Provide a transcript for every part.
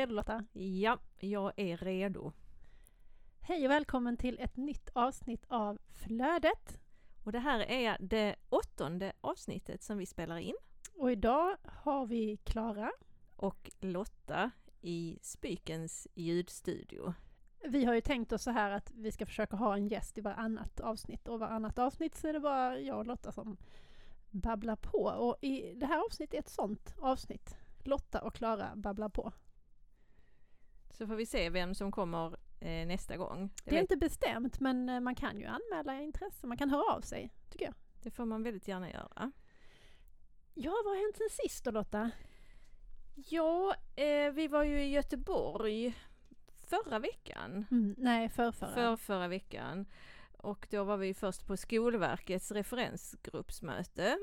redo Lotta? Ja, jag är redo. Hej och välkommen till ett nytt avsnitt av Flödet. Och det här är det åttonde avsnittet som vi spelar in. Och idag har vi Klara. Och Lotta i Spykens ljudstudio. Vi har ju tänkt oss så här att vi ska försöka ha en gäst i varannat avsnitt och varannat avsnitt så är det bara jag och Lotta som babblar på. Och i det här avsnittet är ett sånt avsnitt. Lotta och Klara babblar på. Så får vi se vem som kommer eh, nästa gång. Det, det är vet... inte bestämt men eh, man kan ju anmäla intresse, man kan höra av sig tycker jag. Det får man väldigt gärna göra. Ja, vad har hänt sen sist då Lotta? Ja, eh, vi var ju i Göteborg förra veckan. Mm, nej, förrförra. För förra veckan. Och då var vi först på Skolverkets referensgruppsmöte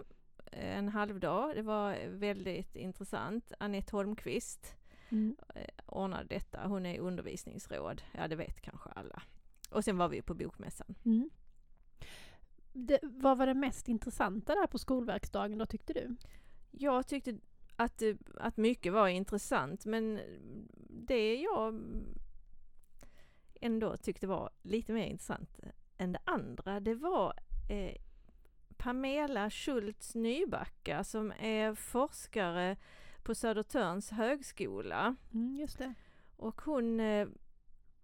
en halvdag. Det var väldigt intressant. Annette Holmqvist mm. Eh, ordnade detta. Hon är undervisningsråd. Ja, det vet kanske alla. Och sen var vi på Bokmässan. Mm. Det, vad var det mest intressanta där på Skolverksdagen då tyckte du? Jag tyckte att, att mycket var intressant men det jag ändå tyckte var lite mer intressant än det andra det var eh, Pamela Schultz Nybacka som är forskare på Södertörns högskola. Mm, just det. Och hon eh,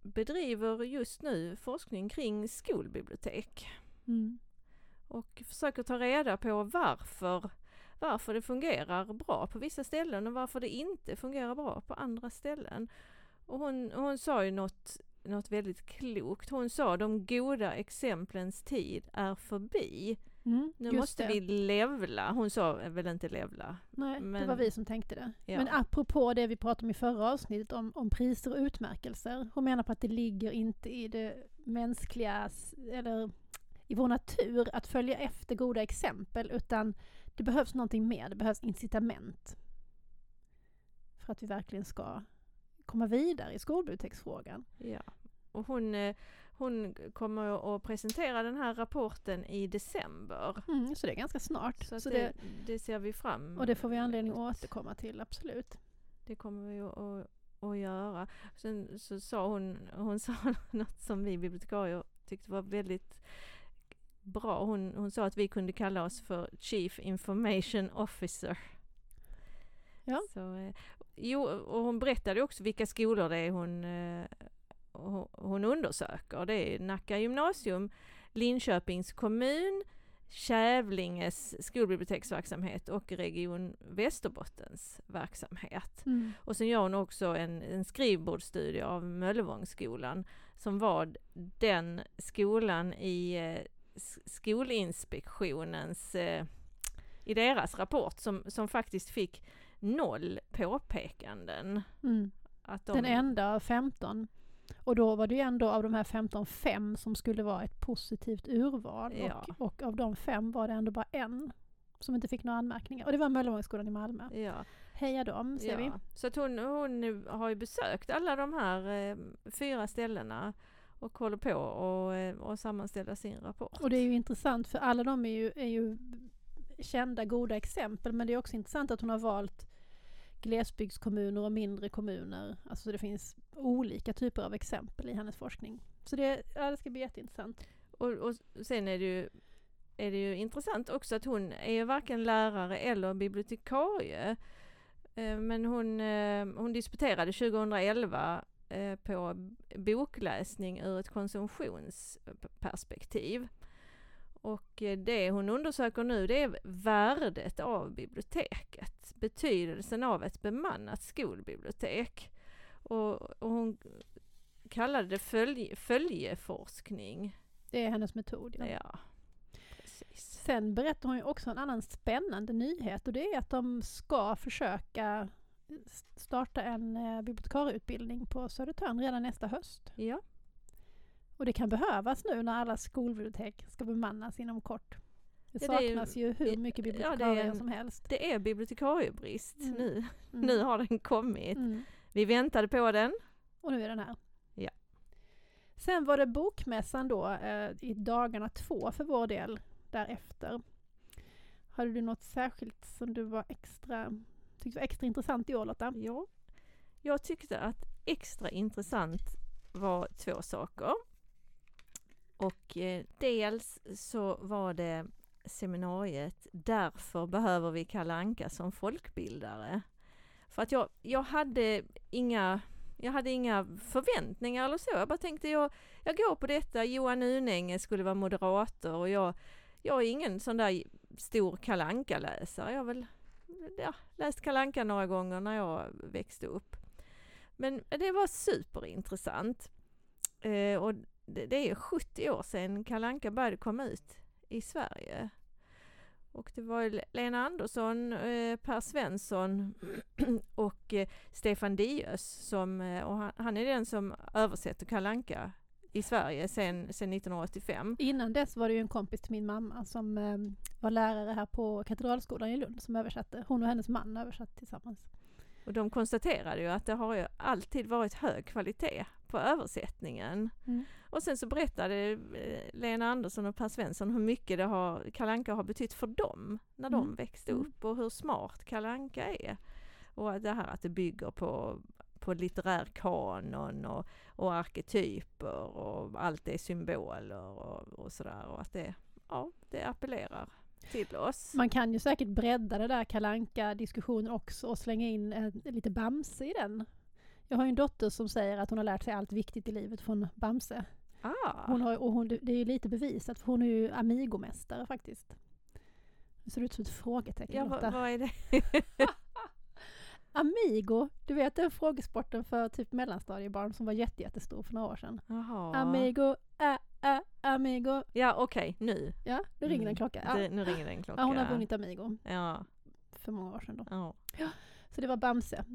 bedriver just nu forskning kring skolbibliotek. Mm. Och försöker ta reda på varför, varför det fungerar bra på vissa ställen och varför det inte fungerar bra på andra ställen. Och hon, hon sa ju något, något väldigt klokt. Hon sa de goda exemplens tid är förbi. Mm, nu måste det. vi levla. Hon sa väl inte levla. Nej, men... det var vi som tänkte det. Ja. Men apropå det vi pratade om i förra avsnittet om, om priser och utmärkelser. Hon menar på att det ligger inte i det mänskliga eller i vår natur att följa efter goda exempel utan det behövs någonting mer. Det behövs incitament. För att vi verkligen ska komma vidare i skolbiblioteksfrågan. Ja, och hon, eh, hon kommer att presentera den här rapporten i december. Mm, så det är ganska snart. Så, så det, det, det, ser vi fram Och det får vi anledning att återkomma till, absolut. Det kommer vi att, att, att göra. Sen så sa hon, hon sa något som vi bibliotekarier tyckte var väldigt bra. Hon, hon sa att vi kunde kalla oss för Chief Information Officer. Ja. Så, eh, jo, och hon berättade också vilka skolor det är hon eh, hon undersöker. Det är Nacka gymnasium, Linköpings kommun, Kävlinges skolbiblioteksverksamhet och Region Västerbottens verksamhet. Mm. Och sen gör hon också en, en skrivbordsstudie av Möllevångsskolan som var den skolan i eh, Skolinspektionens eh, i deras rapport som, som faktiskt fick noll påpekanden. Mm. Att de, den enda av 15. Och då var det ju ändå av de här 15 fem som skulle vara ett positivt urval ja. och, och, av de fem var det ändå bara en som inte fick några anmärkningar och det var Möllevångsskolan i Malmö. Ja. Heja dem, ser ja. vi. Så att hon, hon har ju besökt alla de här eh, fyra ställena och håller på och, eh, och sammanställa sin rapport. Och det är ju intressant för alla de är ju, är ju kända goda exempel men det är också intressant att hon har valt glesbygdskommuner och mindre kommuner. Alltså det finns olika typer av exempel i hennes forskning. Så det, ja, det ska bli jätteintressant. Och, och sen är det ju är det ju intressant också att hon är ju varken lärare eller bibliotekarie. Eh, men hon, eh, hon disputerade 2011 eh, på bokläsning ur ett konsumtionsperspektiv. Och det hon undersöker nu det är värdet av biblioteket, betydelsen av ett bemannat skolbibliotek. Och, och hon kallade det följ, följeforskning. Det är hennes metod. Ja. ja. Precis. Sen berättar hon ju också en annan spännande nyhet och det är att de ska försöka starta en eh, bibliotekarieutbildning på Södertörn redan nästa höst. Ja. Och det kan behövas nu när alla skolbibliotek ska bemannas inom kort. Det ja, saknas det är, ju hur mycket bibliotekarier ja, som helst. Det är bibliotekariebrist mm. nu. Mm. Nu har den kommit. Mm. Vi väntade på den. Och nu är den här. Ja. Sen var det bokmässan då eh, i dagarna två för vår del därefter. Hade du något särskilt som du var extra, tyckte var extra intressant i år Lotta? Ja. jag tyckte att extra intressant var två saker. Och eh, dels så var det seminariet Därför behöver vi Kalle Anka som folkbildare. För att jag, jag hade inga jag hade inga förväntningar eller så. Jag bara tänkte jag, jag går på detta. Johan Unänge skulle vara moderator och jag, jag är ingen sån där stor kalanka läsare Jag har väl ja, läst kalanka några gånger när jag växte upp. Men det var superintressant. Eh, och det, det är 70 år sedan kalanka började komma ut i Sverige. Och det var Lena Andersson, eh, Per Svensson och eh, Stefan Diös som, eh, och han, är den som översätter kalanka i Sverige sedan 1985. Innan dess var det ju en kompis till min mamma som var lärare här på Katedralskolan i Lund som översatte. Hon och hennes man översatte tillsammans. Och de konstaterade ju att det har ju alltid varit hög kvalitet på översättningen. Mm. Och sen så berättade eh, Lena Andersson och Per Svensson hur mycket det har, Kalanka har betytt för dem när de mm. växte mm. upp och hur smart Kalanka är. Och det här att det bygger på, på litterär kanon och, och arketyper och allt är symboler och, och sådär och att det, ja, det appellerar till oss. Man kan ju säkert bredda det där kalanka diskussionen också och slänga in en, lite Bamse i den. Jag har ju en dotter som säger att hon har lärt sig allt viktigt i livet från Bamse. Ah. Hon har, och hon, det är ju lite bevisat, för hon är ju Amigo-mästare faktiskt. Det ser ut som ett frågetecken Ja, vad, vad är det? Amigo, du vet den frågesporten för typ mellanstadiebarn som var jätte, jättestor för några år sedan. Aha. Amigo, ä, ä, Amigo. Ja okej, okay, nu. Ja, nu ringer mm. en klocka. Ja. Det, nu ringer en klocka. Ja, hon har vunnit Amigo. Ja. För många år sedan då. Ja. ja. Så det var Bamse.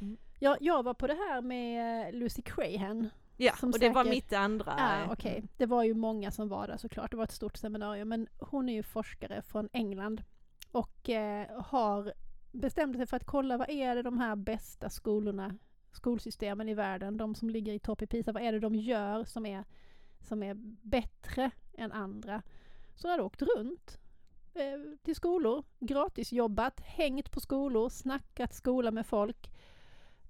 Mm. Ja, jag var på det här med Lucy Crahan. Ja, och det säkert... var mitt andra. Ja, okej. Okay. Det var ju många som var där såklart. Det var ett stort seminarium. Men hon är ju forskare från England och eh, har bestämt sig för att kolla vad är det de här bästa skolorna, skolsystemen i världen, de som ligger i topp i PISA, vad är det de gör som är, som är bättre än andra? Så har åkt runt eh, till skolor, gratis jobbat, hängt på skolor, snackat skola med folk eh,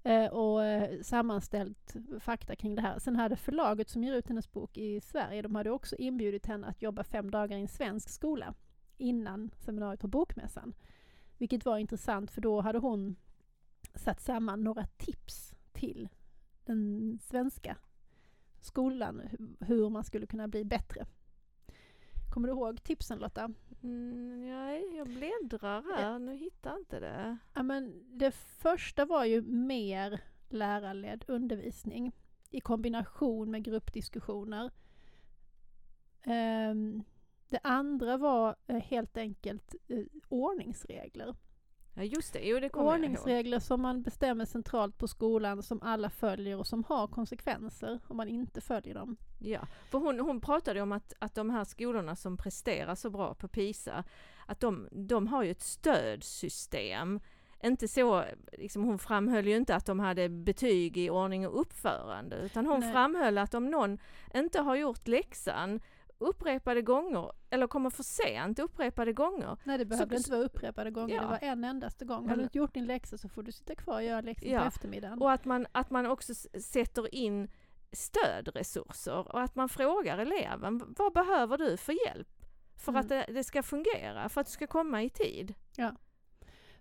Eh, och eh, sammanställt fakta kring det här. Sen hade förlaget som ger ut hennes bok i Sverige, de hade också inbjudit henne att jobba fem dagar i en svensk skola innan seminariet på Bokmässan. Vilket var intressant för då hade hon satt samman några tips till den svenska skolan, hur man skulle kunna bli bättre. Kommer du ihåg tipsen Lotta? Mm, nej, jag bläddrar här, ja. nu hittar jag inte det. Ja, men det första var ju mer lärarledd undervisning i kombination med gruppdiskussioner. Um, det andra var eh, helt enkelt eh, ordningsregler. Ja just det, jo det kommer Ordningsregler som man bestämmer centralt på skolan som alla följer och som har konsekvenser om man inte följer dem. Ja, för hon, hon pratade om att, att de här skolorna som presterar så bra på PISA, att de, de har ju ett stödsystem. Inte så, liksom hon framhöll ju inte att de hade betyg i ordning och uppförande, utan hon Nej. framhöll att om någon inte har gjort läxan upprepade gånger, eller kommer för sent upprepade gånger. Nej det behöver inte vara upprepade gånger, ja. det var en endaste gång. Har du inte gjort din läxa så får du sitta kvar och göra läxan ja. på eftermiddagen. Och att man, att man också sätter in stödresurser och att man frågar eleven, vad behöver du för hjälp? För mm. att det, det, ska fungera, för att du ska komma i tid. Ja.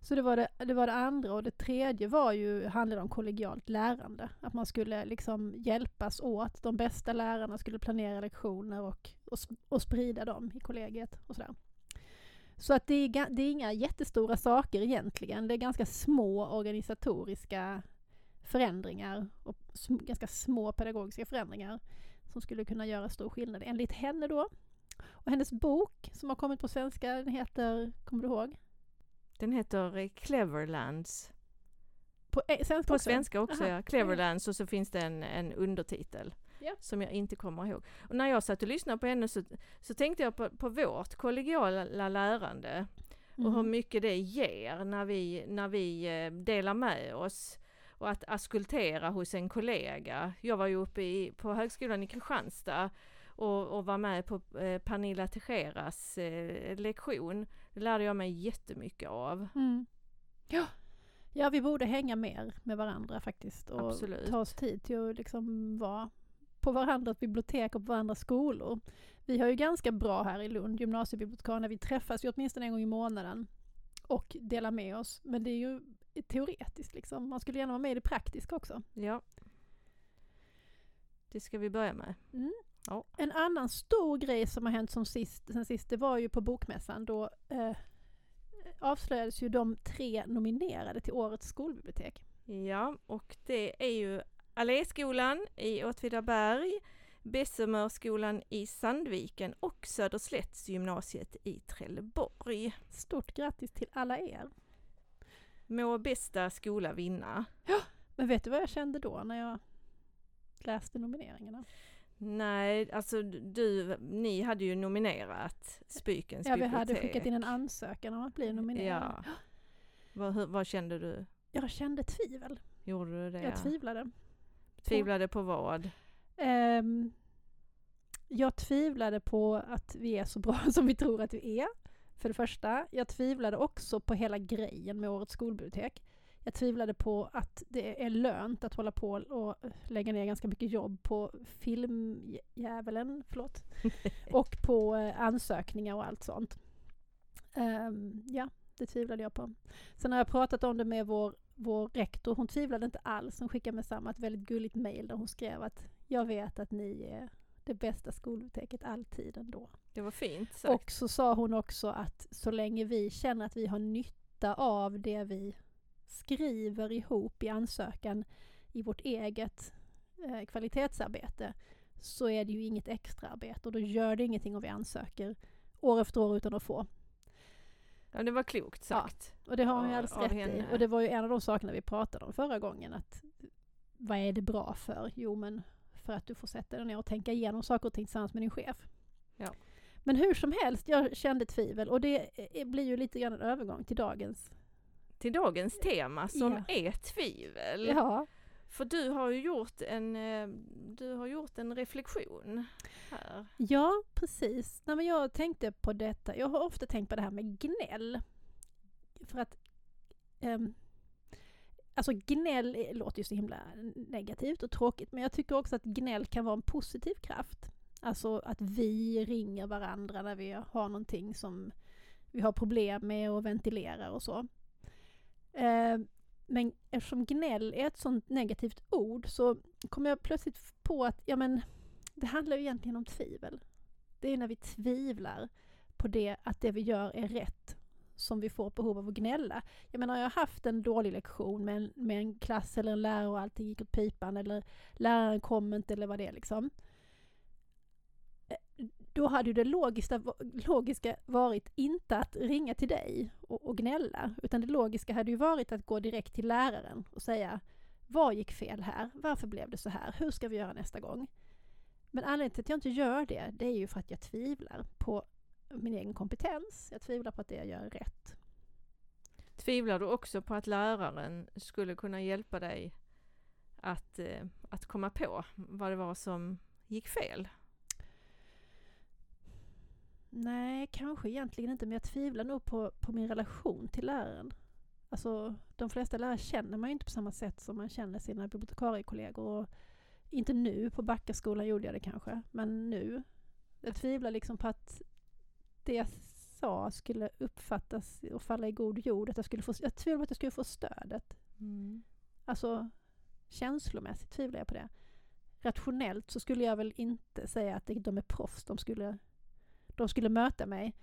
Så det var det, det var det andra och det tredje var ju, handlade om kollegialt lärande. Att man skulle liksom hjälpas åt. De bästa lärarna skulle planera lektioner och, och, och sprida dem i kollegiet och sådär. Så att det är, det är inga jättestora saker egentligen. Det är ganska små organisatoriska förändringar och sm ganska små pedagogiska förändringar som skulle kunna göra stor skillnad enligt henne då. Och hennes bok som har kommit på svenska, den heter, kommer du ihåg? Den heter Cleverlands. På, eh, svenska, på också? svenska också, Aha. ja. Cleverlands och så finns det en, en undertitel. Ja. Som jag inte kommer ihåg. Och när jag satt och lyssnade på henne så, så tänkte jag på, på vårt kollegiala lärande. Och hur mm. mycket det ger när vi, när vi eh, delar med oss. Och att askultera hos en kollega. Jag var ju uppe i, på högskolan i Kristianstad och, och var med på eh, Pernilla Tejeras eh, lektion. Det lärde jag mig jättemycket av. Mm. Ja, Ja, vi borde hänga mer med varandra faktiskt och Absolut. ta oss tid till att liksom vara på varandras bibliotek och på varandras skolor. Vi har ju ganska bra här i Lund, gymnasiebibliotekarierna, vi träffas ju åtminstone en gång i månaden och delar med oss. Men det är ju teoretiskt liksom. Man skulle gärna vara med i det praktiska också. Ja. Det ska vi börja med. Mm. Ja. En annan stor grej som har hänt som sist, sen sist, det var ju på Bokmässan. Då eh, avslöjades ju de tre nominerade till Årets skolbibliotek. Ja, och det är ju Alléskolan i Åtvidaberg, Bessemerskolan i Sandviken och Söderslättsgymnasiet i Trelleborg. Stort grattis till alla er! Må bästa skola vinna! Ja, men vet du vad jag kände då när jag läste nomineringarna? Nej, alltså du, ni hade ju nominerat Spykens ja, bibliotek. Ja, vi hade skickat in en ansökan om att bli nominerad. Ja. Vad, hur, vad kände du? Jag kände tvivel. Gjorde du det? Jag tvivlade. Tvivlade på vad? Um, jag tvivlade på att vi är så bra som vi tror att vi är. För det första. Jag tvivlade också på hela grejen med Årets skolbibliotek. Jag tvivlade på att det är lönt att hålla på och lägga ner ganska mycket jobb på filmdjävulen, förlåt, och på eh, ansökningar och allt sånt. Um, ja, det tvivlade jag på. Sen har jag pratat om det med vår, vår rektor, hon tvivlade inte alls. Hon skickade med samma ett väldigt gulligt mejl där hon skrev att jag vet att ni är det bästa skolbiblioteket alltid ändå. Det var fint sagt. Och så sa hon också att så länge vi känner att vi har nytta av det vi skriver ihop i ansökan i vårt eget eh, kvalitetsarbete så är det ju inget extraarbete och då gör det ingenting om vi ansöker år efter år utan att få. Ja, det var klokt sagt. Ja, och det har hon ju alldeles rätt henne. i. Och det var ju en av de sakerna vi pratade om förra gången. att Vad är det bra för? Jo, men för att du får sätta dig ner och tänka igenom saker och ting tillsammans med din chef. Ja. Men hur som helst, jag kände tvivel och det blir ju lite grann en övergång till dagens till dagens tema som ja. är tvivel. Ja. För du har ju gjort en, eh, du har gjort en reflektion här. Ja, precis. Nej, men jag tänkte på detta, jag har ofta tänkt på det här med gnäll. För att um, Alltså gnäll låter ju så himla negativt och tråkigt men jag tycker också att gnäll kan vara en positiv kraft. Alltså att vi ringer varandra när vi har någonting som vi har problem med och ventilerar och så. Eh, men eftersom gnäll är ett sånt negativt ord så kom jag plötsligt på att ja, men, det handlar ju egentligen om tvivel. Det är när vi tvivlar på det, att det vi gör är rätt som vi får behov av att gnälla. Jag menar, jag har haft en dålig lektion med en, med en klass eller en lärare och allting gick åt pipan eller läraren kom inte eller vad det är liksom då hade ju det logiska, logiska varit inte att ringa till dig och, och gnälla, utan det logiska hade ju varit att gå direkt till läraren och säga vad gick fel här? Varför blev det så här? Hur ska vi göra nästa gång? Men anledningen till att jag inte gör det, det är ju för att jag tvivlar på min egen kompetens. Jag tvivlar på att det jag gör är rätt. Tvivlar du också på att läraren skulle kunna hjälpa dig att, eh, att komma på vad det var som gick fel? Nej, kanske egentligen inte, men jag tvivlar nog på, på min relation till läraren. Alltså, de flesta lärare känner man ju inte på samma sätt som man känner sina bibliotekariekollegor. Och inte nu, på Backaskolan gjorde jag det kanske, men nu. Jag tvivlar liksom på att det jag sa skulle uppfattas och falla i god jord. Att jag, skulle få, jag tvivlar på att jag skulle få stödet. Mm. Alltså, känslomässigt tvivlar jag på det. Rationellt så skulle jag väl inte säga att de är proffs. De skulle de skulle möta mig.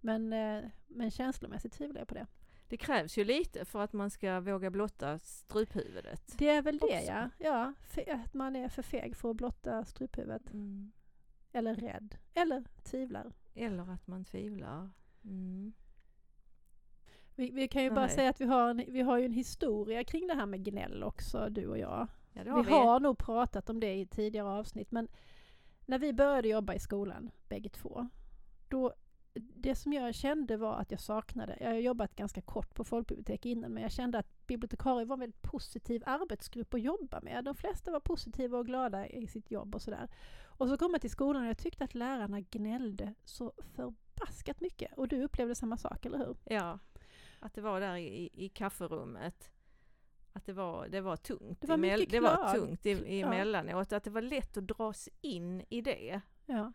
Men, eh, men känslomässigt tvivlar jag på det. Det krävs ju lite för att man ska våga blotta struphuvudet. Det är väl det ja. ja. Att man är för feg för att blotta struphuvudet. Mm. Eller rädd. Eller tvivlar. Eller att man tvivlar. Mm. Vi, vi, kan ju Nej. bara säga att vi har, en, vi har ju en historia kring det här med gnäll också, du och jag. Ja, har vi, vi har nog pratat om det i tidigare avsnitt men när vi började jobba i skolan, bägge två, då, det som jag kände var att jag saknade, jag har jobbat ganska kort på folkbibliotek innan, men jag kände att bibliotekarier var en väldigt positiv arbetsgrupp att jobba med. De flesta var positiva och glada i sitt jobb och sådär. Och så kom jag till skolan och jag tyckte att lärarna gnällde så förbaskat mycket. Och du upplevde samma sak, eller hur? Ja, att det var där i, i kafferummet att det var, det var tungt. Det var, mycket det var tungt i, emellanåt, ja. att det var lätt att dras in i det. Ja.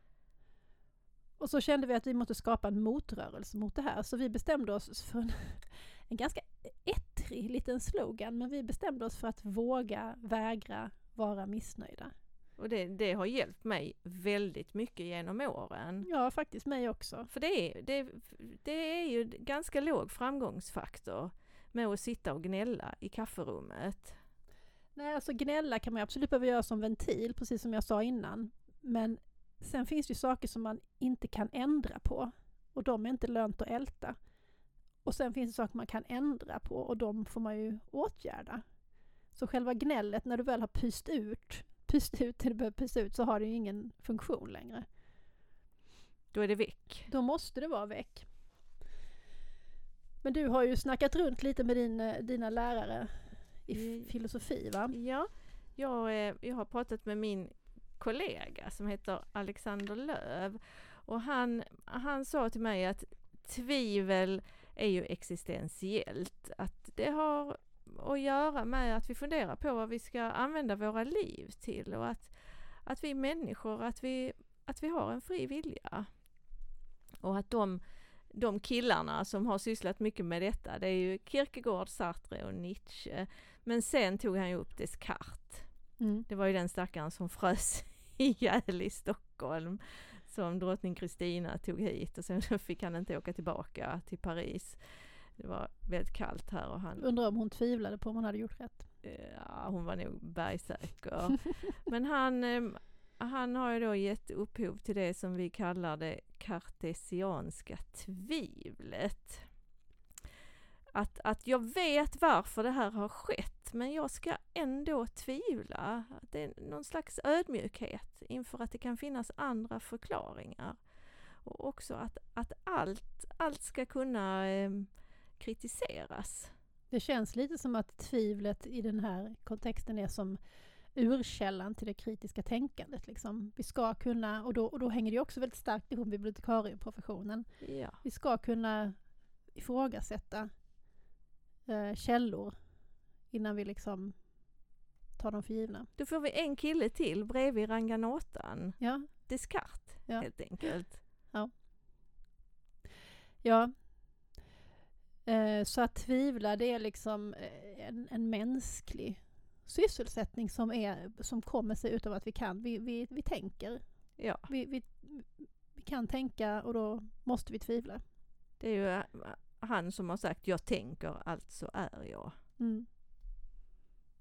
Och så kände vi att vi måste skapa en motrörelse mot det här, så vi bestämde oss för en, en ganska ettrig liten slogan, men vi bestämde oss för att våga vägra vara missnöjda. Och det, det har hjälpt mig väldigt mycket genom åren. Ja, faktiskt mig också. För det är, det, det är ju ganska låg framgångsfaktor med att sitta och gnälla i kafferummet. Nej, alltså gnälla kan man absolut behöva göra som ventil, precis som jag sa innan. Men sen finns det ju saker som man inte kan ändra på och de är inte lönt att älta. Och sen finns det saker man kan ändra på och de får man ju åtgärda. Så själva gnället, när du väl har pyst ut, pyst ut det du behöver pysa ut, så har det ju ingen funktion längre. Då är det väck. Då måste det vara väck. Men du har ju snackat runt lite med din, eh, dina lärare i filosofi va? Ja, jag, eh, jag har pratat med min kollega som heter Alexander Löv och han, han sa till mig att tvivel är ju existentiellt. Att det har att göra med att vi funderar på vad vi ska använda våra liv till och att, att vi människor, att vi, att vi har en fri vilja. Och att de, de killarna som har sysslat mycket med detta, det är ju Kierkegaard, Sartre och Nietzsche. Men sen tog han ju upp Descartes. Mm. Det var ju den stackaren som frös ihjäl i Stockholm som drottning Kristina tog hit och sen fick han inte åka tillbaka till Paris. Det var väldigt kallt här och han... Undrar om hon tvivlade på om hon hade gjort rätt? Ja, hon var nog bergsäker. Men han, ehm, han har ju då gett upphov till det som vi kallar det kartesianska tvivlet. Att, att jag vet varför det här har skett men jag ska ändå tvivla. Det är någon slags ödmjukhet inför att det kan finnas andra förklaringar. Och också att, att allt, allt ska kunna eh, kritiseras. Det känns lite som att tvivlet i den här kontexten är som urkällan till det kritiska tänkandet. Liksom. Vi ska kunna, och då, och då hänger det också väldigt starkt ihop med bibliotekarieprofessionen. Ja. Vi ska kunna ifrågasätta eh, källor innan vi liksom tar dem för givna. Då får vi en kille till bredvid Ranganotan. Ja. Descartes, ja. helt enkelt. Ja. Ja. Eh, så att tvivla, det är liksom eh, en, en mänsklig sysselsättning som, är, som kommer sig utav att vi kan, vi, vi, vi tänker. Ja. Vi, vi, vi kan tänka och då måste vi tvivla. Det är ju eh, han som har sagt jag tänker, alltså är jag. Mm.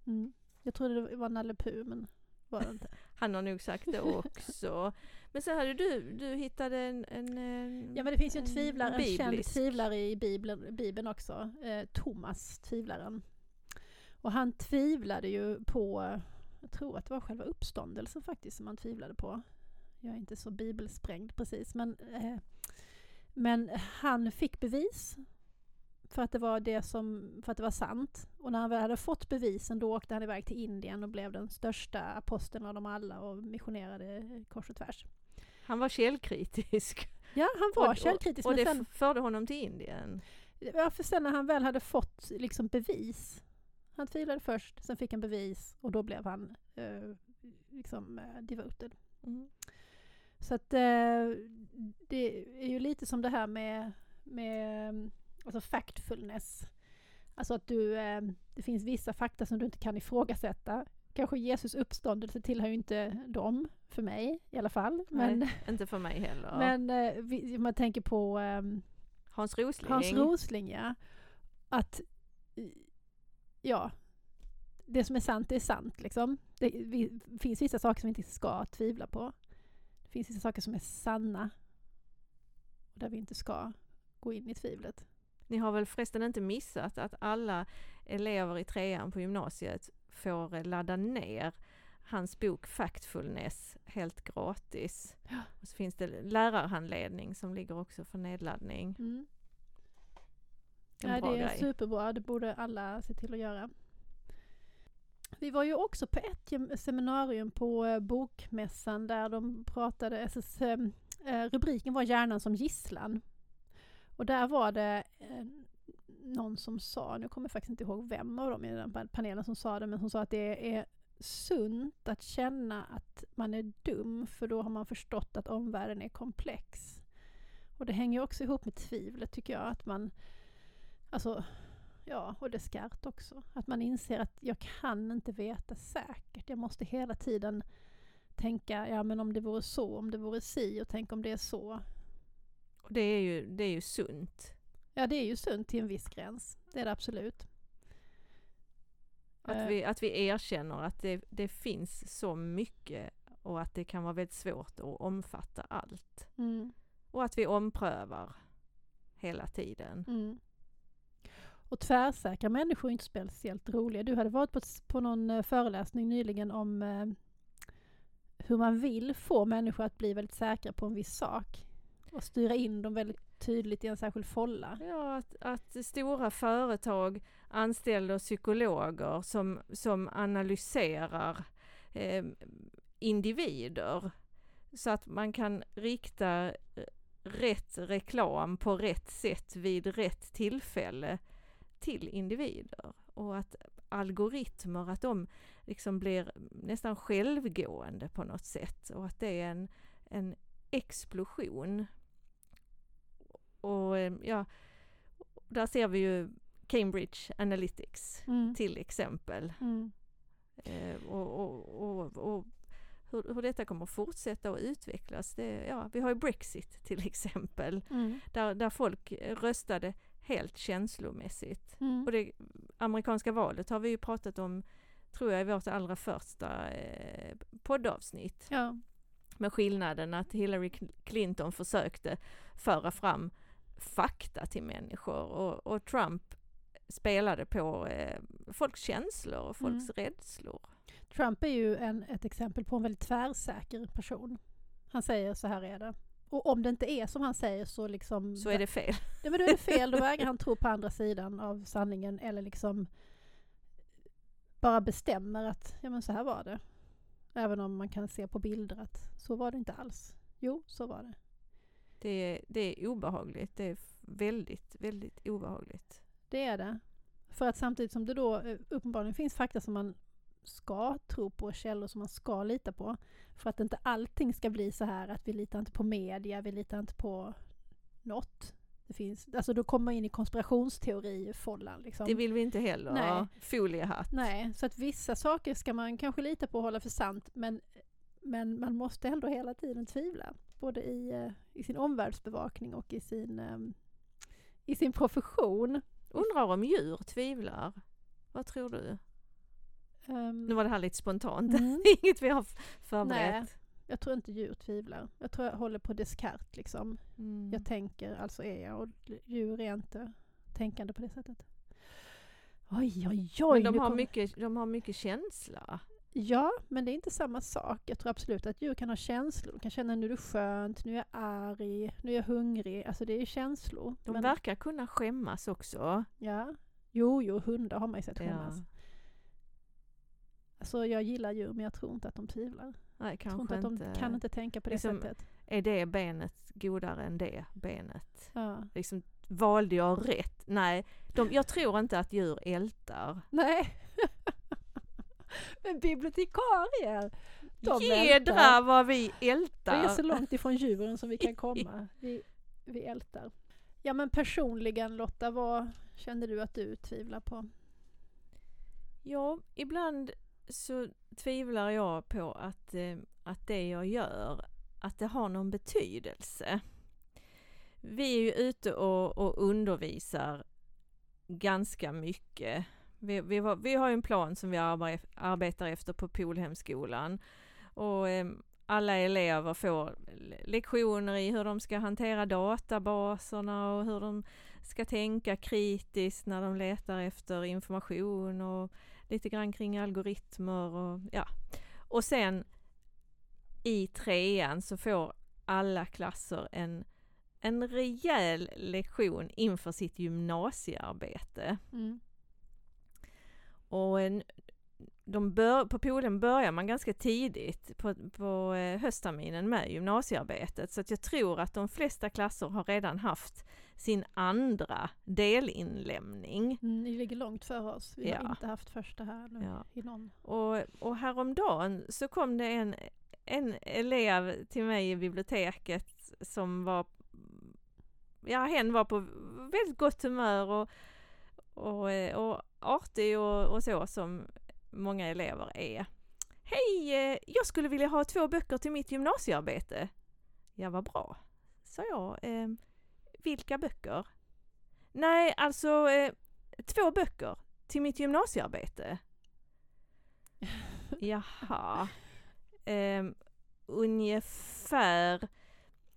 Mm. Jag trodde det var Nalle Puh, men var det inte. han har nog sagt det också. Men så hade du, du hittade en, en, en Ja men det finns ju en, tvivlare, en, en känd tvivlare i Bibeln, Bibeln också. Eh, Thomas, tvivlaren. Och han tvivlade ju på, jag tror att det var själva uppståndelsen faktiskt som han tvivlade på. Jag är inte så bibelsprängd precis men eh, men han fick bevis för att det var det som, för att det var sant. Och när han väl hade fått bevisen då åkte han iväg till Indien och blev den största aposteln av dem alla och missionerade kors och tvärs. Han var källkritisk. Ja, han var och, källkritisk. Och, och det sen, förde honom till Indien? Ja, för sen när han väl hade fått liksom bevis. Han tvivlade först, sen fick han bevis och då blev han eh, liksom eh, devoted. Mm. Så att eh, det är ju lite som det här med, med alltså factfulness. Alltså att du, eh, det finns vissa fakta som du inte kan ifrågasätta. Kanske Jesus uppståndelse tillhör ju inte dem, för mig i alla fall. Men, Nej, inte för mig heller. Men eh, om man tänker på um, Hans Rosling. Hans Rosling, ja. Att, ja, det som är sant är sant liksom. Det vi, finns vissa saker som vi inte ska tvivla på. Det finns vissa saker som är sanna och där vi inte ska gå in i tvivlet. Ni har väl förresten inte missat att alla elever i trean på gymnasiet får ladda ner hans bok Factfulness helt gratis. Ja. Och så finns det lärarhandledning som ligger också för nedladdning. Mm. Ja, det är grej. superbra, det borde alla se till att göra. Vi var ju också på ett seminarium på eh, Bokmässan där de pratade, alltså, rubriken var Hjärnan som gisslan. Och där var det eh, någon som sa, nu kommer jag faktiskt inte ihåg vem av dem i den panelen som sa det, men som sa att det är sunt att känna att man är dum, för då har man förstått att omvärlden är komplex. Och det hänger också ihop med tvivlet tycker jag, att man Alltså, ja, och det skarpt också. Att man inser att jag kan inte veta säkert. Jag måste hela tiden tänka, ja men om det vore så, om det vore si och tänk om det är så. Det är ju, det är ju sunt. Ja, det är ju sunt till en viss gräns. Det är det absolut. Att vi, att vi erkänner att det, det finns så mycket och att det kan vara väldigt svårt att omfatta allt. Mm. Och att vi omprövar hela tiden. Mm. Och tvärsäkra människor är inte speciellt roliga. Du hade varit på, på någon eh, föreläsning nyligen om eh, hur man vill få människor att bli väldigt säkra på en viss sak och styra in dem väldigt tydligt i en särskild folla. Ja, att, att stora företag anställer psykologer som, som analyserar eh, individer så att man kan rikta eh, rätt reklam på rätt sätt vid rätt tillfälle till individer och att algoritmer, att de liksom blir nästan självgående på något sätt och att det är en, en explosion. Och eh, ja, där ser vi ju Cambridge Analytics mm. till exempel. Mm. Eh, och, och, och, och hur, hur, detta kommer fortsätta att utvecklas. Det, ja, vi har ju Brexit till exempel, mm. där, där folk röstade helt känslomässigt. Mm. Och det amerikanska valet har vi ju pratat om, tror jag, i vårt allra första eh, poddavsnitt. Ja. Med skillnaden att Hillary Clinton försökte föra fram fakta till människor och, och Trump spelade på eh, folks känslor och folks mm. rädslor. Trump är ju en, ett exempel på en väldigt tvärsäker person. Han säger så här är det. Och om det inte är som han säger så liksom... Så är det fel. Ja men då är det fel, då vägrar han tro på andra sidan av sanningen eller liksom bara bestämmer att ja men så här var det. Även om man kan se på bilder att så var det inte alls. Jo, så var det. Det är, det är obehagligt. Det är väldigt, väldigt obehagligt. Det är det. För att samtidigt som det då eh, uppenbarligen finns fakta som man ska tro på, källor som man ska lita på. För att inte allting ska bli så här att vi litar inte på media, vi litar inte på något. Det finns, alltså då kommer man in i konspirationsteori-follan. Liksom. Det vill vi inte heller, Nej. foliehatt. Nej, så att vissa saker ska man kanske lita på och hålla för sant, men, men man måste ändå hela tiden tvivla. Både i, eh, i sin omvärldsbevakning och i sin, um, i sin profession. Undrar om djur tvivlar? Vad tror du? Um, nu var det här lite spontant, mm. inget vi har förberett. Nej, jag tror inte djur tvivlar. Jag tror jag håller på Descartes liksom. Mm. Jag tänker, alltså är jag och djur är inte tänkande på det sättet. Oj, oj, oj! Men de, har, kom... mycket, de har mycket känsla. Ja, men det är inte samma sak. Jag tror absolut att djur kan ha känslor. De kan känna nu är det skönt, nu är jag arg, nu är jag hungrig. Alltså det är känslor. De men... verkar kunna skämmas också. Ja. Jo, jo, hundar har man ju sett skämmas. Ja. Alltså jag gillar djur men jag tror inte att de tvivlar. Nej, kanske jag tror inte att de kan inte tänka på det liksom, sättet. Är det benet godare än det benet? Ja. Liksom, valde jag rätt? Nej, de, jag tror inte att djur ältar. Nej. Men bibliotekarier, de Jädra vad vi ältar! Vi är så långt ifrån djuren som vi kan komma. Vi, vi ältar. Ja men personligen Lotta, vad känner du att du tvivlar på? Ja, ibland så tvivlar jag på att, eh, att det jag gör, att det har någon betydelse. Vi är ju ute och, och undervisar ganska mycket. Vi, vi, har, vi har en plan som vi arbetar efter på Polhemskolan och eh, alla elever får lektioner i hur de ska hantera databaserna och hur de ska tänka kritiskt när de letar efter information och lite grann kring algoritmer och ja. Och sen i trean så får alla klasser en, en rejäl lektion inför sitt gymnasiearbete. Mm. Och en, de bör, på Polen börjar man ganska tidigt på, på eh, höstterminen med gymnasiearbetet så att jag tror att de flesta klasser har redan haft sin andra delinlämning. Mm, ni ligger långt före oss, vi ja. har inte haft första här nu ja. i någon. Och, och häromdagen så kom det en, en elev till mig i biblioteket som var, ja hen var på väldigt gott humör och, och, och artig och, och så som många elever är. Hej, eh, jag skulle vilja ha två böcker till mitt gymnasiearbete. Ja, vad bra, sa jag. Eh, vilka böcker? Nej, alltså eh, två böcker till mitt gymnasiearbete. Jaha. Eh, ungefär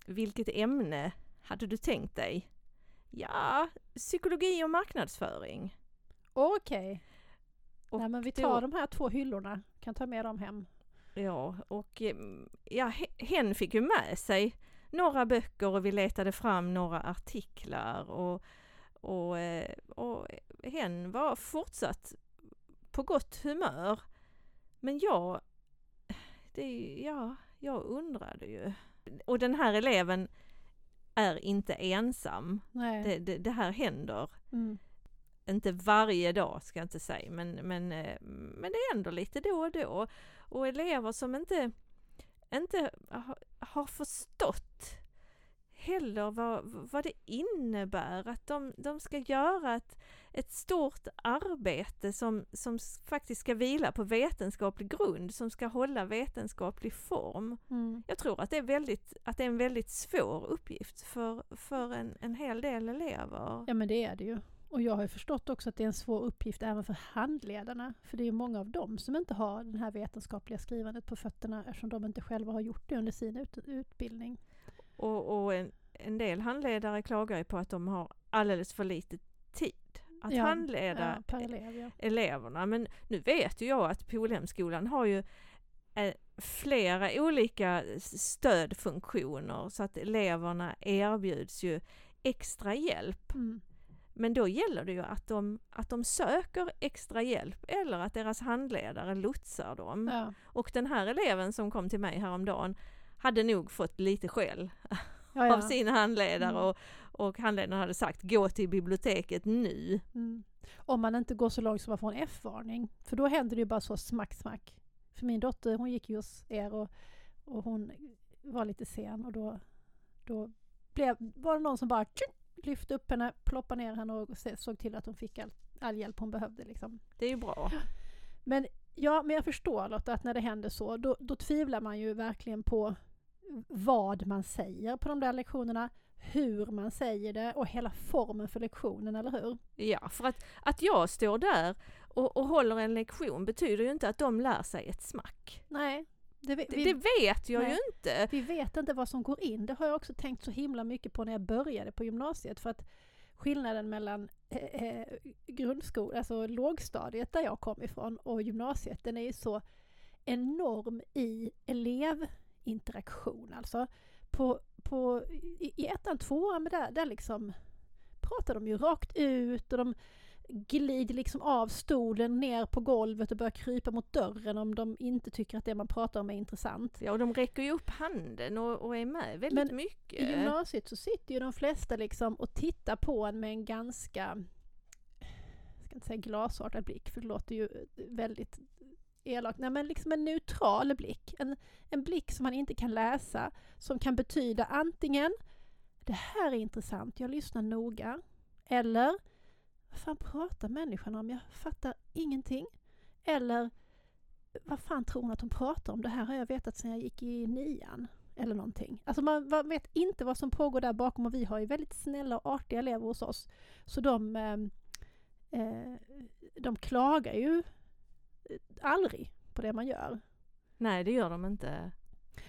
vilket ämne hade du tänkt dig? Ja, psykologi och marknadsföring. Okej. Okay. Nej men vi tar då, de här två hyllorna, kan ta med dem hem. Ja, och mm, ja, hen fick ju med sig några böcker och vi letade fram några artiklar och, och, eh, och hen var fortsatt på gott humör. Men jag, det, ja, jag undrade ju. Och den här eleven är inte ensam. Det, det, det, här händer. Mm inte varje dag ska jag inte säga, men, men, eh, men det händer lite då och då. Och elever som inte, inte har förstått heller vad, vad det innebär att de, de ska göra ett, ett stort arbete som, som faktiskt ska vila på vetenskaplig grund, som ska hålla vetenskaplig form. Mm. Jag tror att det, är väldigt, att det är en väldigt svår uppgift för, för en, en hel del elever. Ja men det är det ju. Och jag har förstått också att det är en svår uppgift även för handledarna. För det är många av dem som inte har det här vetenskapliga skrivandet på fötterna eftersom de inte själva har gjort det under sin ut utbildning. Och, och en, en, del handledare klagar ju på att de har alldeles för lite tid att ja, handleda ja, elev, ja. eleverna. Men nu vet ju jag att Polhemskolan har ju eh, flera olika stödfunktioner så att eleverna erbjuds ju extra hjälp. Mm. Men då gäller det ju att de, att de söker extra hjälp eller att deras handledare lotsar dem. Ja. Och den här eleven som kom till mig häromdagen hade nog fått lite skäll ja, ja. av sin handledare mm. och, och handledaren hade sagt gå till biblioteket nu. Mm. Om man inte går så långt som man får en F-varning. För då händer det ju bara så smack smack. För min dotter hon gick ju hos er och, och hon var lite sen och då, då blev, var det någon som bara tjung, lyfte upp henne, ploppade ner henne och såg till att hon fick all, all hjälp hon behövde. Liksom. Det är ju bra. Men ja, men jag förstår Lotta att när det händer så, då, då tvivlar man ju verkligen på vad man säger på de där lektionerna, hur man säger det och hela formen för lektionen, eller hur? Ja, för att, att jag står där och, och håller en lektion betyder ju inte att de lär sig ett smack. Nej, det, vi, det, vet jag nej, ju inte. Vi vet inte vad som går in. Det har jag också tänkt så himla mycket på när jag började på gymnasiet. För att skillnaden mellan eh, eh grundskolan, alltså lågstadiet där jag kom ifrån och gymnasiet, den är ju så enorm i elevinteraktion. Alltså på, på, i, i ettan, tvåan, där, där liksom pratar de ju rakt ut och de glider liksom av stolen ner på golvet och börjar krypa mot dörren om de inte tycker att det man pratar om är intressant. Ja, och de räcker ju upp handen och, och är med väldigt Men mycket. i gymnasiet så sitter ju de flesta liksom och tittar på en med en ganska, jag ska inte säga glasartad blick, för det låter ju väldigt elak, nej men liksom en neutral blick. En, en blick som man inte kan läsa, som kan betyda antingen det här är intressant, jag lyssnar noga, eller vad fan pratar människan om? Jag fattar ingenting. Eller vad fan tror hon att hon pratar om? Det här har jag vetat sedan jag gick i nian. Eller någonting. Alltså man vet inte vad som pågår där bakom och vi har ju väldigt snälla och artiga elever hos oss. Så de, ehm, eh de klagar ju aldrig på det man gör. Nej, det gör de inte.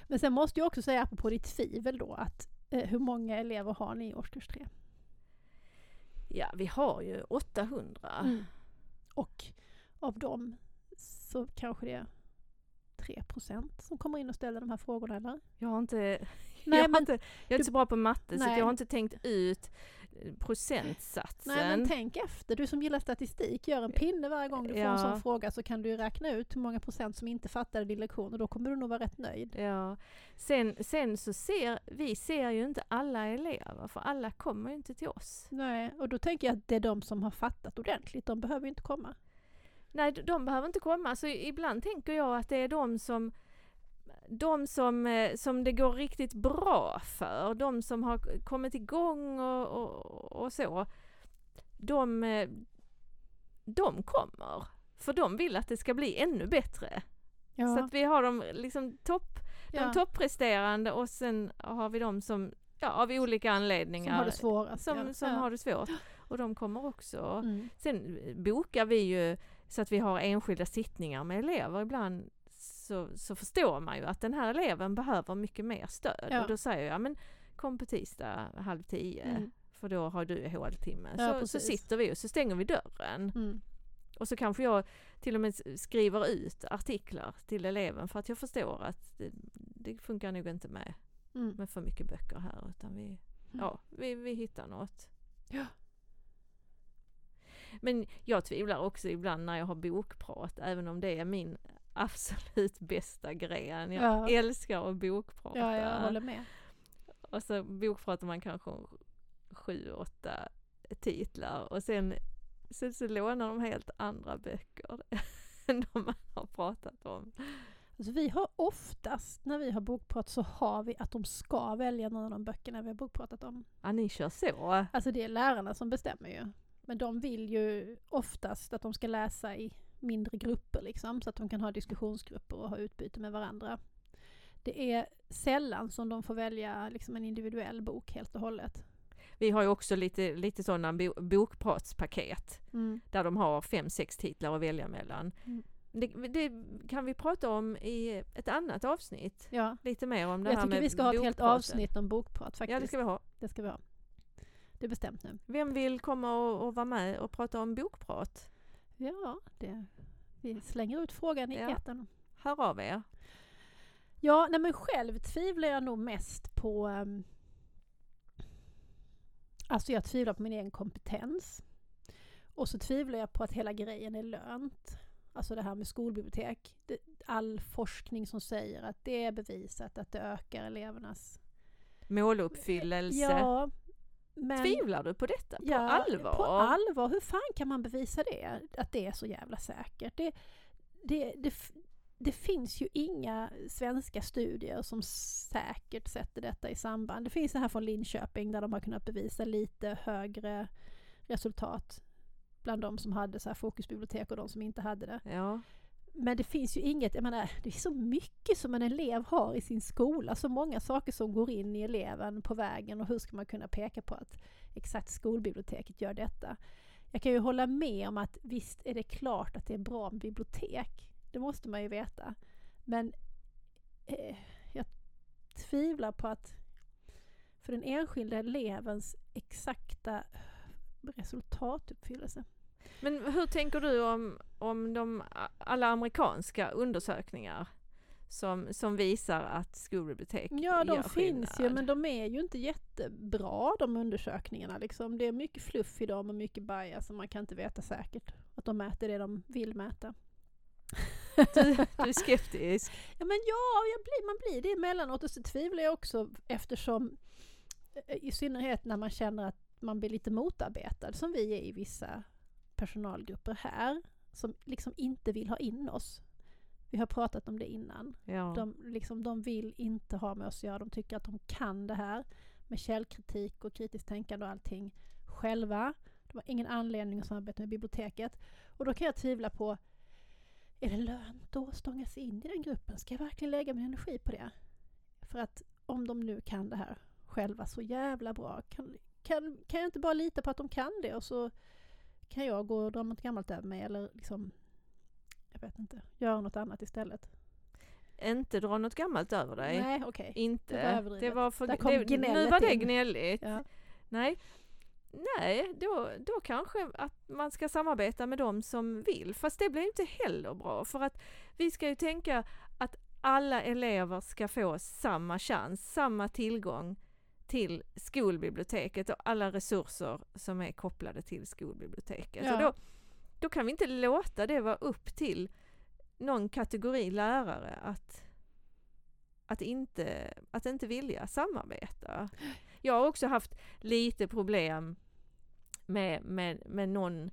Men sen måste jag också säga, apropå ditt tvivel då, att eh, hur många elever har ni i årskurs 3? Ja, vi har ju 800. Mm. Och av dem så kanske det är 3% som kommer in och ställer de här frågorna eller? Jag har inte, Nej, jag, har inte, jag är inte så bra på matte nej. så jag har inte tänkt ut procentsatsen. Nej men tänk efter, du som gillar statistik, gör en pinne varje gång du får ja. en sån fråga så kan du räkna ut hur många procent som inte fattade din lektion och då kommer du nog vara rätt nöjd. Ja. Sen, sen så ser vi ser ju inte alla elever för alla kommer ju inte till oss. Nej, och då tänker jag att det är de som har fattat ordentligt, de behöver inte komma. Nej, de behöver inte komma. Så ibland tänker jag att det är de som de som, eh, som det går riktigt bra för, de som har kommit igång och, och, och så, de, eh, de kommer. För de vill att det ska bli ännu bättre. Ja. Så att vi har de liksom topp, de ja. toppresterande och sen har vi de som, ja av olika anledningar. Som har det svårast. Som, ja. som har det svårt. Och de kommer också. Mm. Sen bokar vi ju så att vi har enskilda sittningar med elever ibland så, så förstår man ju att den här eleven behöver mycket mer stöd. Ja. Och då säger jag, men kom på tisdag halv tio, mm. för då har du håltimme. Ja, så, så sitter vi och så stänger vi dörren. Mm. Och så kanske jag till och med skriver ut artiklar till eleven för att jag förstår att det, det funkar nog inte med, mm. med för mycket böcker här utan vi, mm. ja, vi, vi hittar något. Ja. Men jag tvivlar också ibland när jag har bokprat, även om det är min absolut bästa grejen. Jag ja. älskar att bokprata. Ja, jag håller med. Och så bokpratar man kanske om sju, åtta titlar och sen så, så lånar de helt andra böcker än de man har pratat om. Alltså vi har oftast, när vi har bokprat, så har vi att de ska välja någon av de böckerna vi har bokpratat om. Ja, ni kör så? Alltså det är lärarna som bestämmer ju. Men de vill ju oftast att de ska läsa i mindre grupper liksom, så att de kan ha diskussionsgrupper och ha utbyte med varandra. Det är sällan som de får välja liksom en individuell bok helt och hållet. Vi har ju också lite, lite sådana bo bokpratspaket mm. där de har fem, sex titlar att välja mellan. Mm. Det, det, kan vi prata om i ett annat avsnitt. Ja. Lite mer om det Jag här med Jag tycker vi ska ha ett helt avsnitt om bokprat faktiskt. Ja, det ska vi ha. Det ska vi ha. Det är bestämt nu. Vem vill komma och, och vara med och prata om bokprat? Ja, det, vi slänger ut frågan i ja. etern. Hör av er. Ja, nej men själv tvivlar jag nog mest på um, Alltså jag tvivlar på min egen kompetens. Och så tvivlar jag på att hela grejen är lönt. Alltså det här med skolbibliotek. Det, all forskning som säger att det är bevisat att det ökar elevernas måluppfyllelse. Ja, men, Tvivlar du på detta? På ja, allvar? På allvar? Hur fan kan man bevisa det? Att det är så jävla säkert? Det, det, det, det finns ju inga svenska studier som säkert sätter detta i samband. Det finns det här från Linköping där de har kunnat bevisa lite högre resultat bland de som hade så här fokusbibliotek och de som inte hade det. Ja. Men det finns ju inget, jag menar, det är så mycket som en elev har i sin skola, så många saker som går in i eleven på vägen och hur ska man kunna peka på att exakt skolbiblioteket gör detta? Jag kan ju hålla med om att visst är det klart att det är bra med bibliotek, det måste man ju veta. Men eh, jag tvivlar på att för den enskilda elevens exakta resultatuppfyllelse men hur tänker du om, om de, alla amerikanska undersökningar som, som visar att skolbibliotek Ja, de finns ju, men de är ju inte jättebra de undersökningarna. Liksom. Det är mycket fluff i dem och mycket bias och man kan inte veta säkert att de mäter det de vill mäta. Du, du är skeptisk? ja, men ja, blir, man blir det emellanåt och så tvivlar jag också eftersom eh, i synnerhet när man känner att man blir lite motarbetad som vi är i vissa personalgrupper här som liksom inte vill ha in oss. Vi har pratat om det innan. Ja. De, liksom, de vill inte ha med oss att göra. De tycker att de kan det här med källkritik och kritiskt tänkande och allting själva. De har ingen anledning att samarbeta med biblioteket. Och då kan jag tvivla på, är det lönt att stånga sig in i den gruppen? Ska jag verkligen lägga min energi på det? För att om de nu kan det här själva så jävla bra, kan, kan, kan jag inte bara lita på att de kan det och så kan jag gå och dra något gammalt över mig eller liksom, jag vet inte, göra något annat istället? Inte dra något gammalt över dig. Nej, okej. Okay. Inte. Det var, det var för, det, nu var det gnälligt. Ja. Nej. Nej, då, då kanske att man ska samarbeta med dem som vill. Fast det blir inte heller bra för att vi ska ju tänka att alla elever ska få samma chans, samma tillgång till skolbiblioteket och alla resurser som är kopplade till skolbiblioteket. Ja. Och då, då kan vi inte låta det vara upp till någon kategori lärare att, att, inte, att inte vilja samarbeta. Jag har också haft lite problem med, med, med någon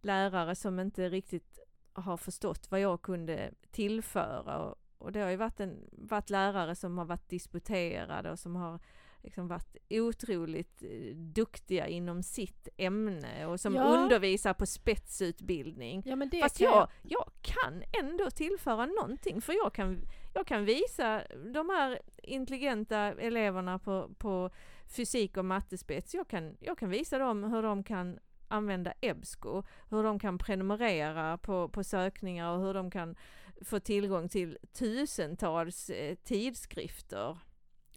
lärare som inte riktigt har förstått vad jag kunde tillföra. Och, och det har ju varit, en, varit lärare som har varit disputerade och som har liksom varit otroligt eh, duktiga inom sitt ämne och som ja. undervisar på spetsutbildning. Ja, men det Fast jag, jag kan ändå tillföra någonting för jag kan, jag kan visa de här intelligenta eleverna på, på fysik och mattespets, jag kan, jag kan visa dem hur de kan använda EBSCO, hur de kan prenumerera på, på sökningar och hur de kan få tillgång till tusentals eh, tidskrifter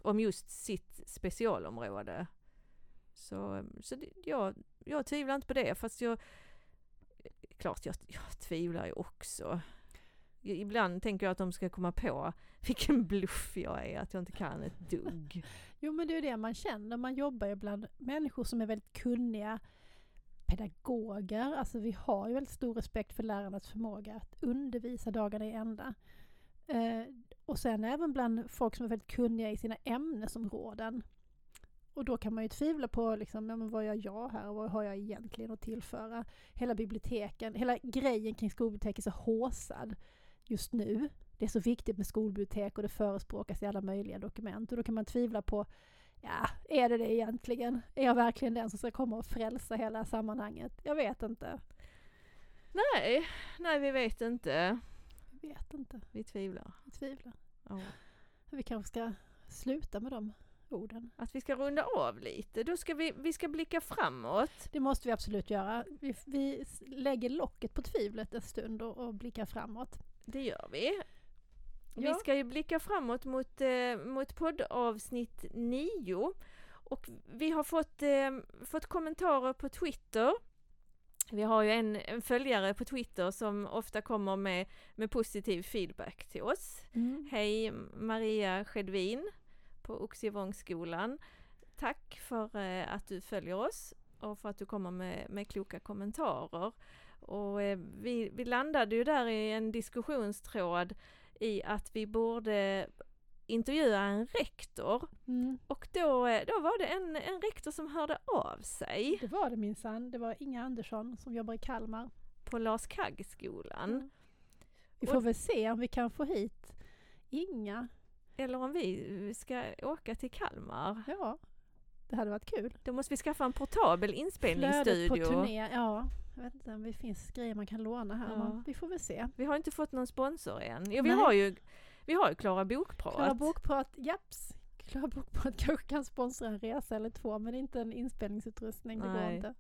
om just sitt specialområde. Så, så det, jag, jag tvivlar inte på det, fast jag... Klart jag, jag tvivlar ju också. Ibland tänker jag att de ska komma på vilken bluff jag är, att jag inte kan ett dugg. jo men det är ju det man känner, man jobbar ju bland människor som är väldigt kunniga pedagoger, alltså vi har ju väldigt stor respekt för lärarnas förmåga att undervisa dagarna i ända. Eh, och sen även bland folk som är väldigt kunniga i sina ämnesområden. Och då kan man ju tvivla på liksom, ja, men vad gör jag här och vad har jag egentligen att tillföra? Hela biblioteken, hela grejen kring skolbibliotek är så håsad just nu. Det är så viktigt med skolbibliotek och det förespråkas i alla möjliga dokument och då kan man tvivla på Ja, är det det egentligen? Är jag verkligen den som ska komma och frälsa hela sammanhanget? Jag vet inte. Nej, nej vi vet inte. Vet inte. Vi tvivlar. Vi tvivlar. Ja. Vi kanske ska sluta med de orden. Att vi ska runda av lite. Då ska vi, vi ska blicka framåt. Det måste vi absolut göra. Vi, vi lägger locket på tvivlet en stund och, och blickar framåt. Det gör vi. Ja. Vi ska ju blicka framåt mot, eh, mot poddavsnitt 9 och vi har fått, eh, fått kommentarer på Twitter. Vi har ju en, en, följare på Twitter som ofta kommer med, med positiv feedback till oss. Mm. Hej Maria Skedvin på Oxivångsskolan. Tack för eh, att du följer oss och för att du kommer med, med kloka kommentarer. Och eh, vi, vi landade ju där i en diskussionstråd i att vi borde intervjua en rektor mm. och då, då var det en, en rektor som hörde av sig. Det var det minsann, det var Inga Andersson som jobbar i Kalmar. På Lars Kagg-skolan. Mm. Vi får och, väl se om vi kan få hit Inga. Eller om vi ska åka till Kalmar. Ja, det hade varit kul. Då måste vi skaffa en portabel inspelningsstudio. Flödet på turné, ja. Jag vet inte om det finns grejer man kan låna här, ja. vi får väl se. Vi har inte fått någon sponsor än. Jo, vi har ju vi har ju Klara Bokprat. Klara Bokprat, japs. Klara Bokprat kanske kan sponsra en resa eller två, men inte en inspelningsutrustning, det går inte.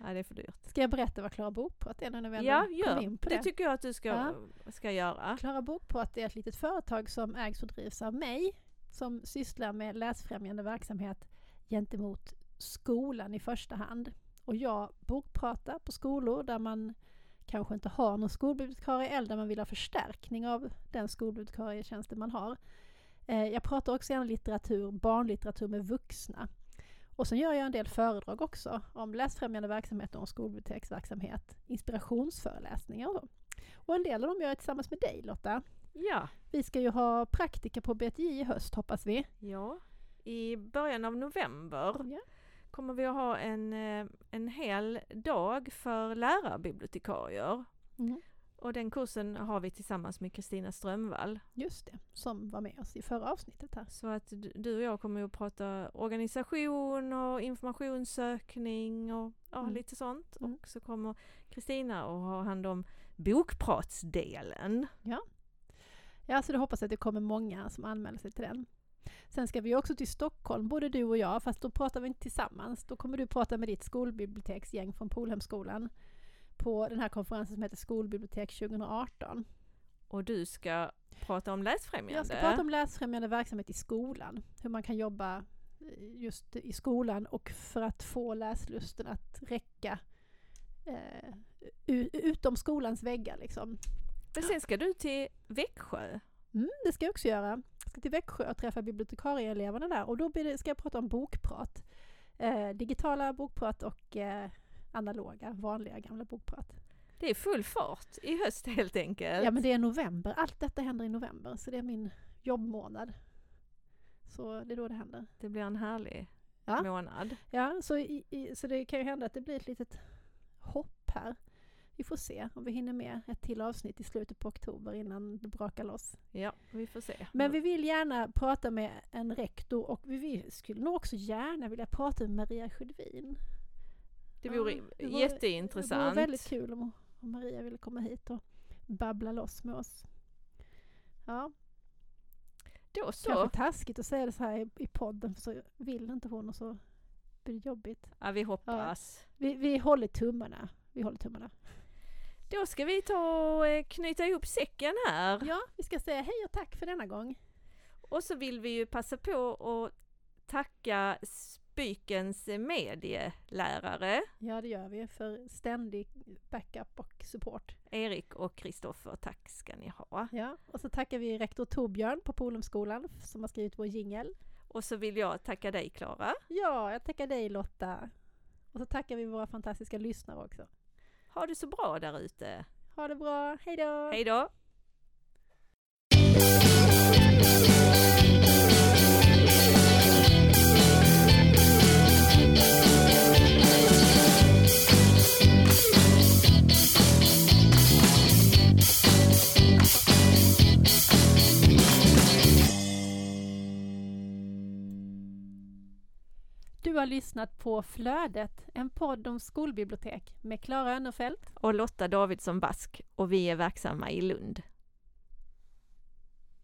Nej, det är för dyrt. Ska jag berätta vad Klara Bokprat är nu när vi ja, gör. in på det? det tycker jag att du ska, ja. ska göra. Klara Bokprat är ett litet företag som ägs och drivs av mig, som sysslar med läsfrämjande verksamhet gentemot skolan i första hand. Och jag bokpratar på skolor där man kanske inte har någon skolbibliotekarie eller där man vill ha förstärkning av den skolbibliotekarietjänsten man har. Eh, jag pratar också gärna litteratur, barnlitteratur med vuxna. Och sen gör jag en del föredrag också om läsfrämjande verksamhet och om skolbiblioteksverksamhet, inspirationsföreläsningar och så. Och en del av dem gör jag tillsammans med dig Lotta. Ja. Vi ska ju ha praktika på BTI i höst hoppas vi. Ja, i början av november. Ja kommer vi att ha en, eh, en hel dag för lärarbibliotekarier. Mm. Och den kursen har vi tillsammans med Kristina Strömvall. Just det, som var med oss i förra avsnittet här. Så att du och jag kommer att prata organisation och informationssökning och ja, mm. lite sånt. Mm. Och så kommer Kristina att ha hand om bokpratsdelen. Ja. Ja, så det hoppas att det kommer många som anmäler sig till den. Sen ska vi också till Stockholm, både du och jag, fast då pratar vi inte tillsammans. Då kommer du prata med ditt skolbiblioteksgäng från Polhemskolan på den här konferensen som heter Skolbibliotek 2018. Och du ska prata om läsfrämjande? Jag ska prata om läsfrämjande verksamhet i skolan. Hur man kan jobba eh, just i skolan och för att få läslusten att räcka eh, utom skolans väggar liksom. Men sen ska du till Växjö? Mm, det ska jag också göra ska till Växjö och träffa bibliotekarieeleverna där och då det, ska jag prata om bokprat. Eh, digitala bokprat och eh, analoga, vanliga gamla bokprat. Det är full fart i höst helt enkelt. Ja men det är november, allt detta händer i november så det är min jobbmånad. Så det är då det händer. Det blir en härlig ja. månad. Ja, så, i, i, så det kan ju hända att det blir ett litet hopp här. Vi får se om vi hinner med ett till avsnitt i slutet på oktober innan det brakar loss. Ja, vi får se. Men vi vill gärna prata med en rektor och vi skulle nog också gärna vilja prata med Maria Sjödvin. Det vore ja, det vore, jätteintressant. Det vore väldigt kul om, om Maria ville komma hit och babbla loss med oss. Ja. Då så. Kanske taskigt att säga det så här i, i podden för så vill inte hon och så blir det jobbigt. Ja, vi hoppas. Ja. Vi, vi håller tummarna. Vi håller tummarna. Då ska vi ta och eh, knyta ihop säcken här. Ja, vi ska säga hej och tack för denna gång. Och så vill vi ju passa på att tacka Spykens medielärare. Ja, det gör vi för ständig backup och support. Erik och Kristoffer, tack ska ni ha. Ja, och så tackar vi rektor Torbjörn på Polumskolan som har skrivit vår jingel. Och så vill jag tacka dig Klara. Ja, jag tackar dig Lotta. Och så tackar vi våra fantastiska lyssnare också. Ha det så bra där ute. Ha det bra. Hej då! Har lyssnat på Flödet, en podd om skolbibliotek med Klara Önnerfelt och Lotta Davidsson Bask och vi är verksamma i Lund.